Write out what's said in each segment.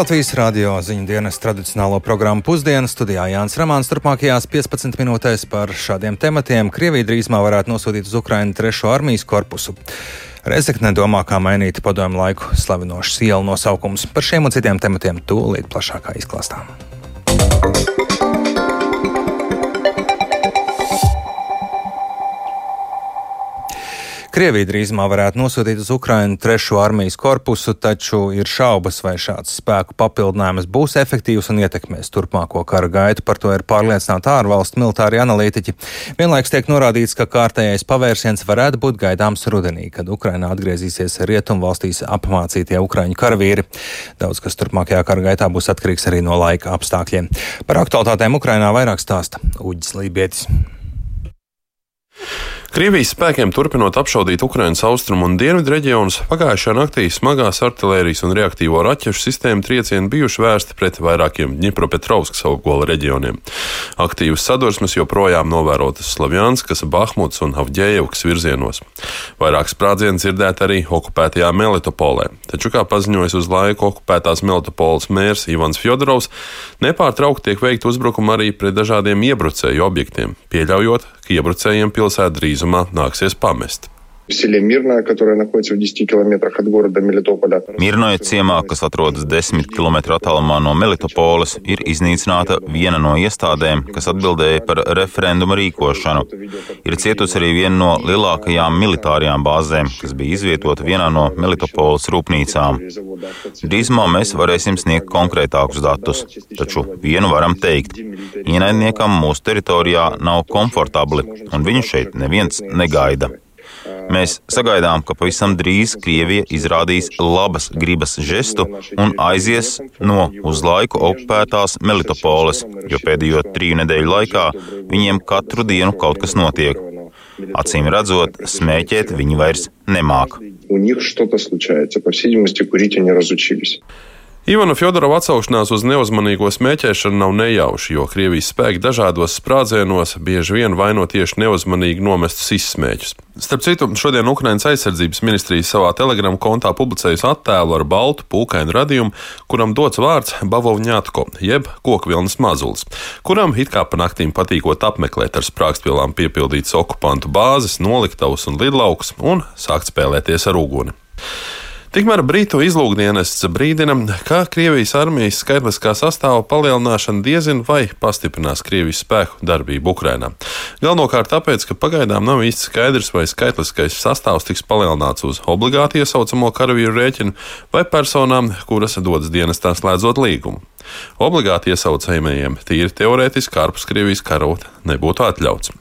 Latvijas radio ziņu dienas tradicionālo programmu pusdienas studijā Jānis Ramāns. Turpmākajās 15 minūtēs par šādiem tematiem Krievija drīzumā varētu nosūtīt uz Ukrainu trešo armijas korpusu. Rezekne domā, kā mainīt padomu laiku slavinošas ielu nosaukums. Par šiem un citiem tematiem tūlīt plašākā izklāstā. Krievija drīzumā varētu nosūtīt uz Ukrainu trešo armijas korpusu, taču ir šaubas, vai šāds spēku papildinājums būs efektīvs un ietekmēs turpmāko kara gaitu. Par to ir pārliecināti ārvalstu militāri analītiķi. Vienlaiks tiek norādīts, ka kārtējais pavērsiens varētu būt gaidāms rudenī, kad Ukrainā atgriezīsies rietumvalstīs apmācītie ukraiņu karavīri. Daudz kas turpmākajā kara gaitā būs atkarīgs arī no laika apstākļiem. Par aktualitātēm Ukrainā vairāk stāsta Uģis Lībietis. Krievijas spēkiem turpinot apšaudīt Ukrainas austrumu un dienvidu reģionus, pagājušajā naktī smagās artērijas un reaktīvo raķešu sistēmu triecieni bijuši vērsti pret vairākiem Dņipropetrovskas apgola reģioniem. Aktīvas sadursmes joprojām novērotas Slavjanskas, Bahmuts un Avģējevkas virzienos. Vairāk sprādzienu dzirdēt arī okupētajā Melitopolē, taču, kā paziņojas uz laiku okupētās Melitopoles mērs Ivans Fjodorovs, nepārtraukti tiek veikti uzbrukumi arī pret dažādiem iebrucēju objektiem, pieļaujot, ka iebrucējiem pilsētu drīzumā nāksies pamest в селе Мирное, которое находится в 10 километрах от города Мелитополя. Mirnoja ciemā, kas atrodas 10 km attālumā no Melitopoles, ir iznīcināta viena no iestādēm, kas atbildēja par referendumu rīkošanu. Ir cietusi arī viena no lielākajām militārajām bāzēm, kas bija izvietota vienā no Melitopoles rūpnīcām. Drīzumā mēs varēsim sniegt konkrētākus datus, taču vienu varam teikt - ienaidniekam mūsu teritorijā nav komfortabli, un viņu šeit neviens negaida. Mēs sagaidām, ka pavisam drīz Krievija izrādīs labas gribas žestu un aizies no uz laiku okupētās Melitopoles, jo pēdējo triju nedēļu laikā viņiem katru dienu kaut kas notiek. Acīm redzot, smēķēt viņi vairs nemāk. Ivana Fjodorova atsaukšanās uz neuzmanīgo smēķēšanu nav nejauša, jo Krievijas spēki dažādos sprādzienos bieži vien vaino tieši neuzmanīgi nomestus izsmēķus. Starp citu, šodien Ukraiņas aizsardzības ministrija savā telegramu kontā publicējusi attēlu ar baltu pūkainu radījumu, kuram dots vārds Bavovņātko, jeb kokvilnas mazulis, kuram it kā pa naktīm patīkot apmeklēt ar sprāgstvielām piepildītas okupantu bāzes, noliktavas un lidlaukus un sākt spēlēties ar uguni. Tikmēr Brītu izlūkdienests brīdina, ka Krievijas armijas skaitliskā sastāva palielināšana diezin vai pastiprinās Krievijas spēku darbību Ukrainā. Galvenokārt tāpēc, ka pagaidām nav īsti skaidrs, vai skaitliskais sastāvs tiks palielināts uz obligāti iesaucamo karavīru rēķinu vai personām, kuras dodas dienestā slēdzot līgumu. Obligāti iesaucējumiem tīri teorētiski ārpus Krievijas karot nebūtu atļauts.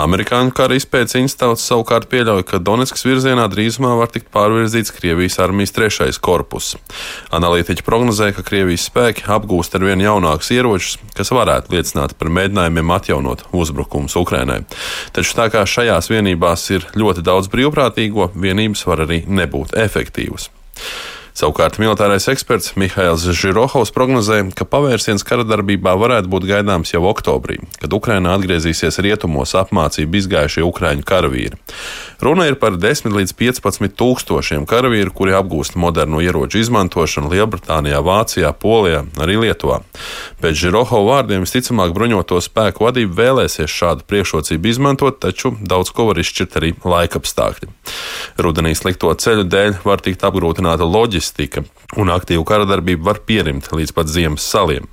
Amerikāņu kara izpētes institūts savukārt pieļauj, ka Donetskas virzienā drīzumā var tikt pārvirzīts Krievijas armijas trešais korpus. Analītiķi prognozē, ka Krievijas spēki apgūst ar vien jaunākus ieročus, kas varētu liecināt par mēģinājumiem atjaunot uzbrukumus Ukrainai. Taču tā kā šajās vienībās ir ļoti daudz brīvprātīgo, vienības var arī nebūt efektīvas. Savukārt militārais eksperts Mihails Žirohovs prognozē, ka pavērsiens kara darbībā varētu būt gaidāms jau oktobrī, kad Ukrainā atgriezīsies rietumos apmācību izgājušie ukraiņu karavīri. Runa ir par 10 līdz 15 tūkstošiem karavīru, kuri apgūst modernu ieroču izmantošanu Lielbritānijā, Vācijā, Polijā, arī Lietuvā. Pēc Žirohova vārdiem visticamāk bruņoto spēku vadība vēlēsies šādu priekšrocību izmantot, taču daudz ko var izšķirt arī laika apstākļi. Rudenī slikto ceļu dēļ var tikt apgrūtināta loģistika, un aktīvu karadarbību var pierimt līdz pat ziemas saliem.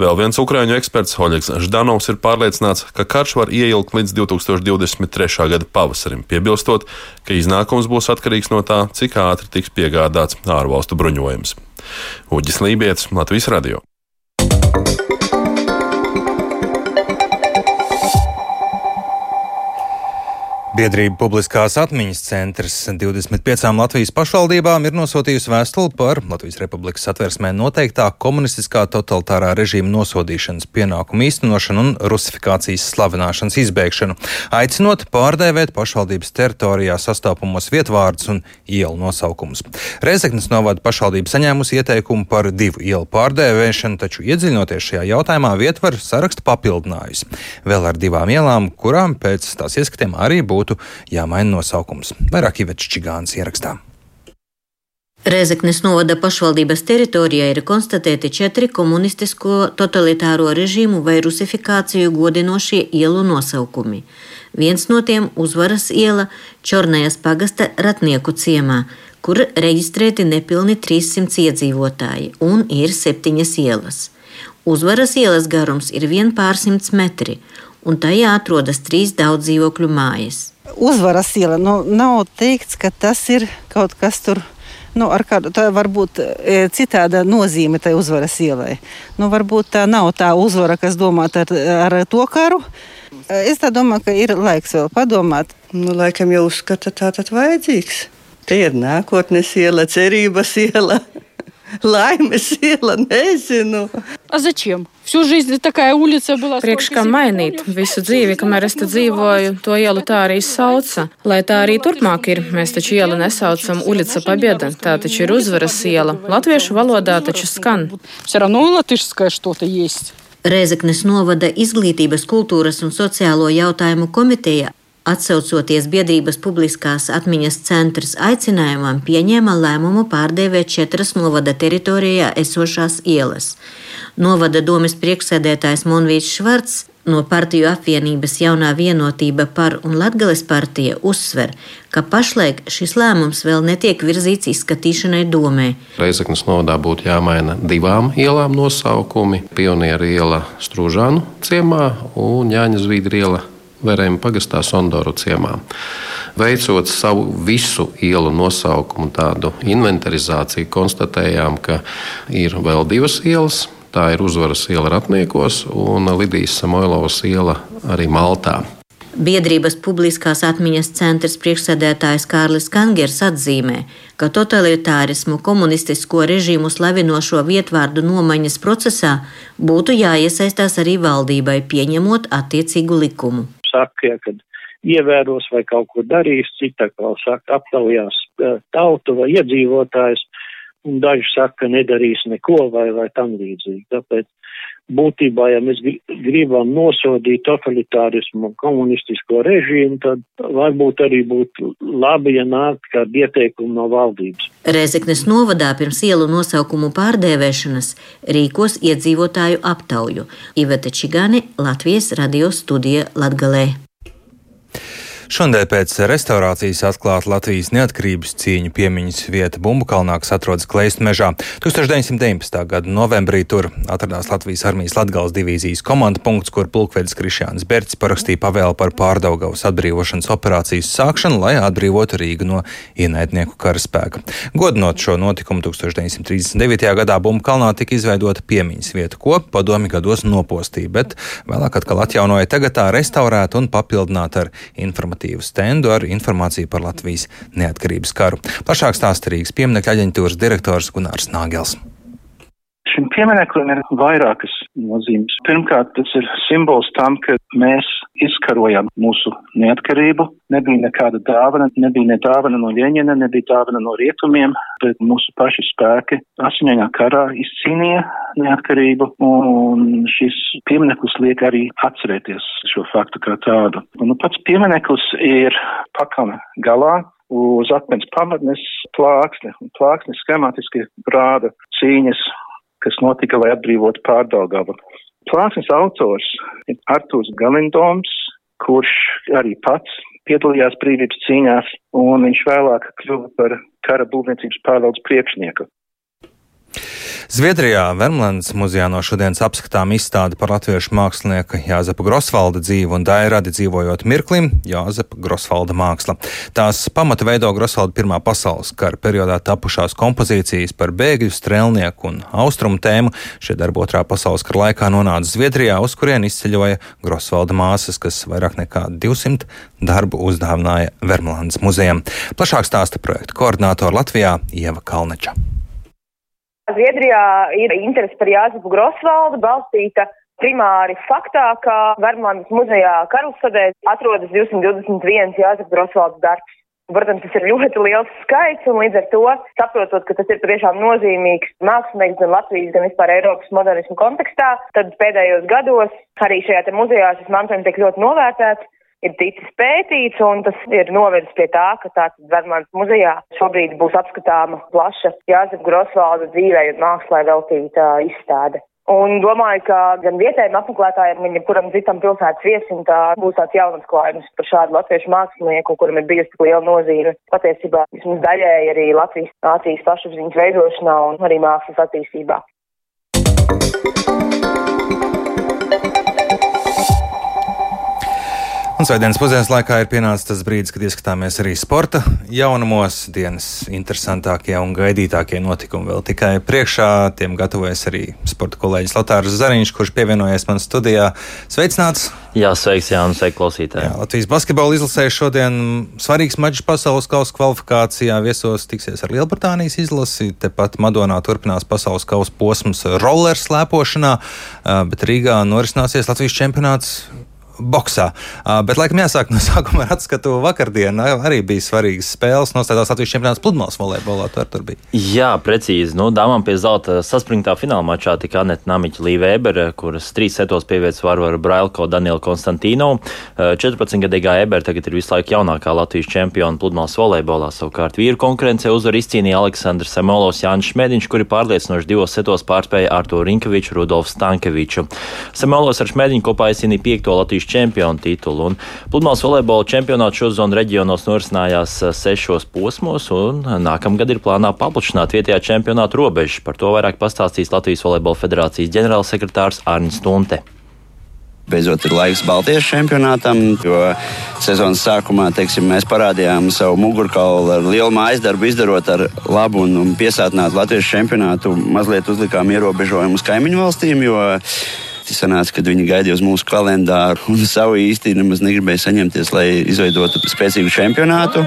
Vēl viens ukrāņu eksperts, Oļegs Ždanovs, ir pārliecināts, ka karš var ieilgt līdz 2023. gada pavasarim, piebilstot, ka iznākums būs atkarīgs no tā, cik ātri tiks piegādāts ārvalstu bruņojums. Uģis Lībijams, Latvijas Radio. Biedrība Publiskās atmiņas centrs 25 Latvijas pašvaldībām ir nosūtījusi vēstuli par Latvijas Republikas satversmē noteiktā komunistiskā totalitārā režīma nosodīšanas pienākumu īstenošanu un rusifikācijas slavināšanas izbeigšanu, aicinot pārdēvēt pašvaldības teritorijā sastāvamos vietvārdus un ielu nosaukumus. Reizeknas novada pašvaldība saņēmusi ieteikumu par divu ielu pārdēvēšanu, taču iedziļinoties šajā jautājumā vietvaru sarakstu papildinājusi vēl ar divām ielām, kurām pēc tās ieskatiem arī būtu būtu jāmaina nosaukums. Vairāk Ivets Čigāns ierakstā. Rezeknes novada pašvaldības teritorijā ir konstatēti četri komunistisko totalitāro režīmu vai rusifikāciju godinošie ielu nosaukumi. Viens no tiem - uzvaras iela Čornējas pagasta ratnieku ciemā, kur reģistrēti nepilni 300 iedzīvotāji un ir septiņas ielas. Uzvaras ielas garums ir vien pārsimts metri, un tajā atrodas trīs daudz dzīvokļu mājas. Uzvaras iela nu, nav teikts, ka tas ir kaut kas tur nu, ar kādu tā varbūt e, citāda nozīme tai uzvaras ielai. Nu, varbūt tā nav tā uzvara, kas domāta ar, ar to karu. E, es domāju, ka ir laiks vēl padomāt. Nu, laikam jau uzskata, tā tad vajadzīgs. Te ir nākotnes iela, cerības iela. Laimes iela, nezinu. A zачем? Всю жизнь такая улиca была. Priekš kā mainīt visu dzīvi, kamēr es te dzīvoju, to ielu tā arī sauca. Lai tā arī turpmāk ir, mēs taču ielu nesaucam Ulica Pabieda, tā taču ir uzvaras iela. Latviešu valodā taču skan. Все равно и латышское что-то есть. Rezeknes novada izglītības, kultūras un sociālo jautājumu komiteja Atsaucoties biedrības publiskās atmiņas centrs aicinājumam, pieņēma lēmumu pārdēvēt četras novada teritorijā esošās ielas. Novada domas priekšsēdētājs Monvīts Švarts no partiju apvienības jaunā vienotība par un Latgales partija uzsver, ka pašlaik šis lēmums vēl netiek virzīts izskatīšanai domē. Reizeknas novadā būtu jāmaina divām ielām nosaukumi - Pionieru iela Strūžānu ciemā un Jāņa Zvīdri Verējuma pagastā Sondoru ciemā. Veicot savu visu ielu nosaukumu, tādu inventarizāciju, konstatējām, ka ir vēl divas ielas. Tā ir uzvaras iela Ratniekos un Lidijas Samoilovas iela arī Maltā. Biedrības publiskās atmiņas centrs priekšsēdētājs Kārlis Kangers atzīmē, ka totalitārismu komunistisko režīmu slavinošo vietvārdu nomaiņas procesā būtu jāiesaistās arī valdībai, pieņemot attiecīgu likumu saka, ja, kad ievēros vai kaut ko darīs, cita kā saka, aptaujās tautu vai iedzīvotājs, un daži saka, ka nedarīs neko vai, vai tam līdzīgi. Tāpēc būtībā, ja mēs gribam nosodīt totalitārismu un komunistisko režīmu, tad varbūt arī būtu labi, ja nākt kādu ieteikumu no valdības. Rezeknes novadā pirms ielu nosaukumu pārdēvēšanas rīkos iedzīvotāju aptauju. Iveta Čigāne, Latvijas radio studija Latgalē. Šodien pēc restaurācijas atklāta Latvijas neatkarības cīņu piemiņas vieta Bumbukalnā, kas atrodas Kleistu mežā. 1919. gada novembrī tur atradās Latvijas armijas Latgales divīzijas komanda punkts, kur pulkvedis Krišjāns Berts parakstīja pavēlu par pārdaugavas atbrīvošanas operācijas sākšanu, lai atbrīvotu Rīgu no ienaidnieku karaspēka. Godinot šo notikumu 1939. gadā Bumbukalnā tika izveidota piemiņas vieta, ko padomi gados nopostīja, bet vēlāk atkal atjaunoja tagad tā restaurēta un papildināta ar informāciju informatīvu stendu ar informāciju par Latvijas neatkarības karu. Plašāk stāsta Rīgas pieminiektu aģentūras direktors Gunārs Nāgels. Šim piemineklim ir vairākas nozīmes. Pirmkārt, tas ir simbols tam, ka mēs izkarojam mūsu neatkarību. Nebija nekāda dāvana, nebija ne dāvana no Ļeņina, nebija dāvana no rietumiem, bet mūsu paši spēki asiņainā karā izcīnīja neatkarību, un šis piemineklis liek arī atcerēties šo faktu kā tādu. Un nu, pats piemineklis ir pakana galā, uz akmens pamatnes plāksne, un plāksne schematiski rāda cīņas kas notika, lai atbrīvotu pārdaugavu. Plāksnes autors ir Artūrs Galindoms, kurš arī pats piedalījās brīvības cīņās, un viņš vēlāk kļuva par kara būvniecības pārvaldes priekšnieku. Zviedrijā Vermlandes muzejā no šodienas apskatām izstāde par latviešu mākslinieka Jāzepa Grosvalda dzīvu un dairadi dzīvojot mirklim Jāzepa Grosvalda māksla. Tās pamata veido Grosvalda Pirmā pasaules kara periodā tapušās kompozīcijas par bēgļu, strēlnieku un austrumu tēmu. Šie darbi otrā pasaules kara laikā nonāca Zviedrijā, uz kurien izceļoja Grosvalda māsas, kas vairāk nekā 200 darbu uzdāvināja Vermlandes muzejam. Plašāk stāsta projekta koordinātora Latvijā Ieva Kalneča. Zviedrijā ir interese par Jāzepu Grosvaldu balstīta primāri faktā, ka Vermlandes muzejā Karlsadē atrodas 221 Jāzepa Grosvalds darbs. Protams, tas ir ļoti liels skaits, un līdz ar to, saprotot, ka tas ir patiešām nozīmīgs mākslinieks gan Latvijas, gan vispār Eiropas modernismu kontekstā, tad pēdējos gados arī šajā muzejā šis mantojums tiek ļoti novērtēts. Ir ticis pētīts, un tas ir novedis pie tā, ka tātad Vermāns muzejā šobrīd būs apskatāma plaša Jāzep Grosvalda dzīvē un mākslē veltīta izstāde. Un domāju, ka gan vietējiem apmeklētājiem, gan jebkuram citam pilsētas viesim, tā būs tāds jauns klājums par šādu latviešu mākslinieku, kuram ir bijusi tik liela nozīme. Patiesībā vismaz daļēji arī Latvijas nācijas pašapziņas veidošanā un arī mākslas attīstībā. Un svētdienas pusdienas laikā ir pienācis tas brīdis, kad ieskatāmies arī sporta jaunumos. Dienas interesantākie un gaidītākie notikumi vēl tikai priekšā. Tiem gatavojas arī sporta kolēģis Latārs Zariņš, kurš pievienojies man studijā. Sveicināts! Jā, sveiks, Jānis, sveiki klausītāji. Jā, Latvijas basketbola izlasē šodien svarīgs mačs pasaules kausa kvalifikācijā. Viesos tiksies ar Lielbritānijas izlasi. Tepat Madonā turpinās pasaules kausa posms roller slēpošanā, bet Rīgā norisināsies Latvijas čempionāts boxā. Uh, bet, laikam, jāsāk no sākuma ar atskatu vakardienu. Arī bija svarīgas spēles. Nostājās Latvijas čempionāts pludmales volejbolā. Tur, tur bija. Jā, precīzi. Nu, dāmām pie zelta saspringtā fināla mačā tika Aneta Namiķa Līva Ebere, kuras trīs setos pievietas Varvara Brailko Daniela Konstantino. 14-gadīgā Ebere tagad ir visu laiku jaunākā Latvijas čempiona pludmales volejbolā. Savukārt vīru konkurencē uzvar izcīnīja Aleksandrs Semolovs Jānis Šmēdiņš, kuri pārliecinoši divos setos pārspēja Arto Rinkeviču, Rudolfu Stankeviču. Semolovs ar Šmēdiņu kopā izcīnīja piekto Latvijas čempionu titulu. Un pludmales volejbola čempionāts šozonu reģionos norisinājās eh, sešos posmos, un nākamgad ir plānā paplašināt vietējā čempionāta robežas. Par to vairāk pastāstīs Latvijas Volejbola federācijas ģenerālsekretārs Arnis Tunte. Beidzot, ir laiks Baltijas čempionātam, jo sezonas sākumā teiksim, mēs parādījām savu mugurkaulu ar lielu mājas darbu, izdarot ar labu un piesātinātu Latvijas čempionātu. Mazliet uzlikām ierobežojumus kaimiņu valstīm, jo sanāca, kad viņi gaidīja uz mūsu kalendāru un savu īsti nemaz negribēja saņemties, lai izveidotu spēcīgu čempionātu.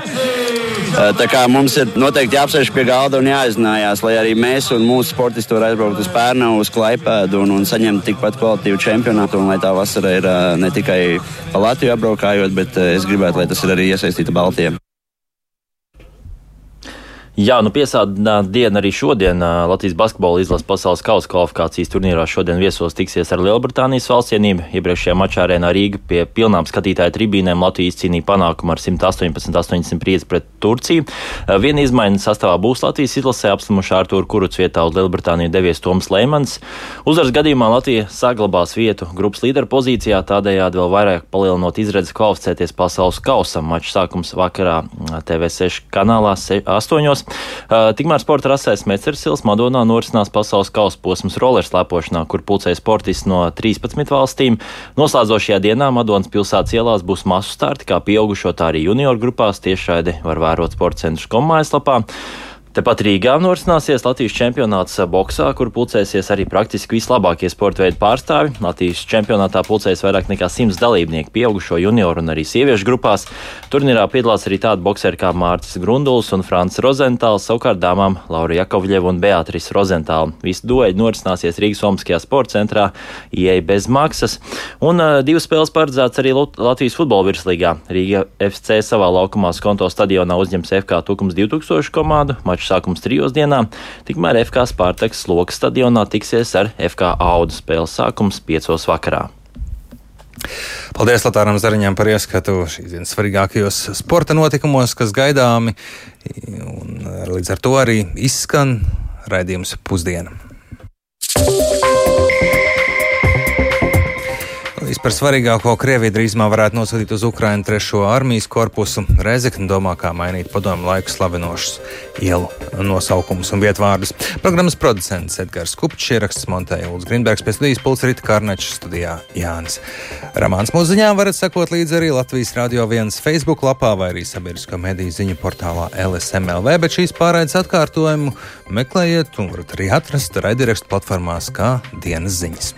Tā kā mums ir noteikti jāapsēž pie galda un jāizzinājās, lai arī mēs un mūsu sportisti var aizbraukt uz Pērnu, uz Klaipēdu un, un saņemt tikpat kvalitīvu čempionātu. Un lai tā vasara ir ne tikai pa Latviju apbraukājot, bet es gribētu, lai tas ir arī iesaistīta Baltijā. Jā, nu piesātināta diena arī šodien. Latvijas basketbola izlases pasaules kausa kvalifikācijas turnīrā šodien viesos tiksies ar Lielbritānijas valstsienību. Iepriekšējā mačā arēnā Rīga pie pilnām skatītāju tribīnēm Latvija izcīnīja panākumu ar 118-805 pret Turciju. Viena izmaiņa sastāvā būs Latvijas izlasē apslimušā Artūra Kuruts vietā uz Lielbritāniju devies Toms Leimans. Uzvaras gadījumā Latvija saglabās vietu grupas līderu pozīcijā, tādējādi vēl vairāk palielinot izredzes kvalificēties pasaules kausam. Mačs sākums vakarā TV6 kanālā 8. Uh, tikmēr sporta rasēs Mecersils Madonā norisinās pasaules kausa posms roller slēpošanā, kur pulcēja sportisti no 13 valstīm. Noslēdzošajā dienā Madonas pilsētas ielās būs masu starti, kā pieaugušo, tā arī junioru grupās. Tiešraidi var vērot sporta centru kommājaslapā. Tepat Rīgā norisināsies Latvijas čempionāts boxā, kur pulcēsies arī praktiski vislabākie sporta veidu pārstāvi. Latvijas čempionātā pulcēs vairāk nekā simts dalībnieku, pieaugušo junioru un arī sieviešu grupās. Turnīrā piedalās arī tādi boxeri kā Mārcis Grunduls un Frants Rozentāls, savukārt dāmām Laura Jakovļeva un Beatrice Rozentāla. Visi dueļi norisināsies Rīgas Olimpiskajā sporta centrā, ieeja bez maksas. Un uh, divas spēles paredzētas arī Latvijas futbola virslīgā. Rīga FC savā laukumā Skonto stadionā uzņems FK Tukums 2000 komandu. Mačs maču sākums trijos dienā, tikmēr FK Spārtaks Lokas stadionā tiksies ar FK Audu spēles sākums piecos vakarā. Paldies Latvijam Zariņam par ieskatu šīs dienas svarīgākajos sporta notikumos, kas gaidāmi. Un līdz ar to arī izskan raidījums pusdiena. Par svarīgāko Krievija drīzumā varētu nosūtīt uz Ukrajinu trešo armijas korpusu. Rezekne domā, kā mainīt padomu laiku slavinošus ielu nosaukumus un vietvārdus. Programmas producents Edgars Kupčs ieraksts montēja Ulus Grīnbergs, pēc studijas pults Rita Kārnečs studijā Jānis. Ramāns mūsu ziņām varat sekot līdzi arī Latvijas Radio 1 Facebook lapā vai arī sabiedrisko mediju ziņu portālā LSMLV, bet šīs pārraides atkārtojumu meklējiet un varat arī atrast raidierakstu platformās kā dienas ziņas.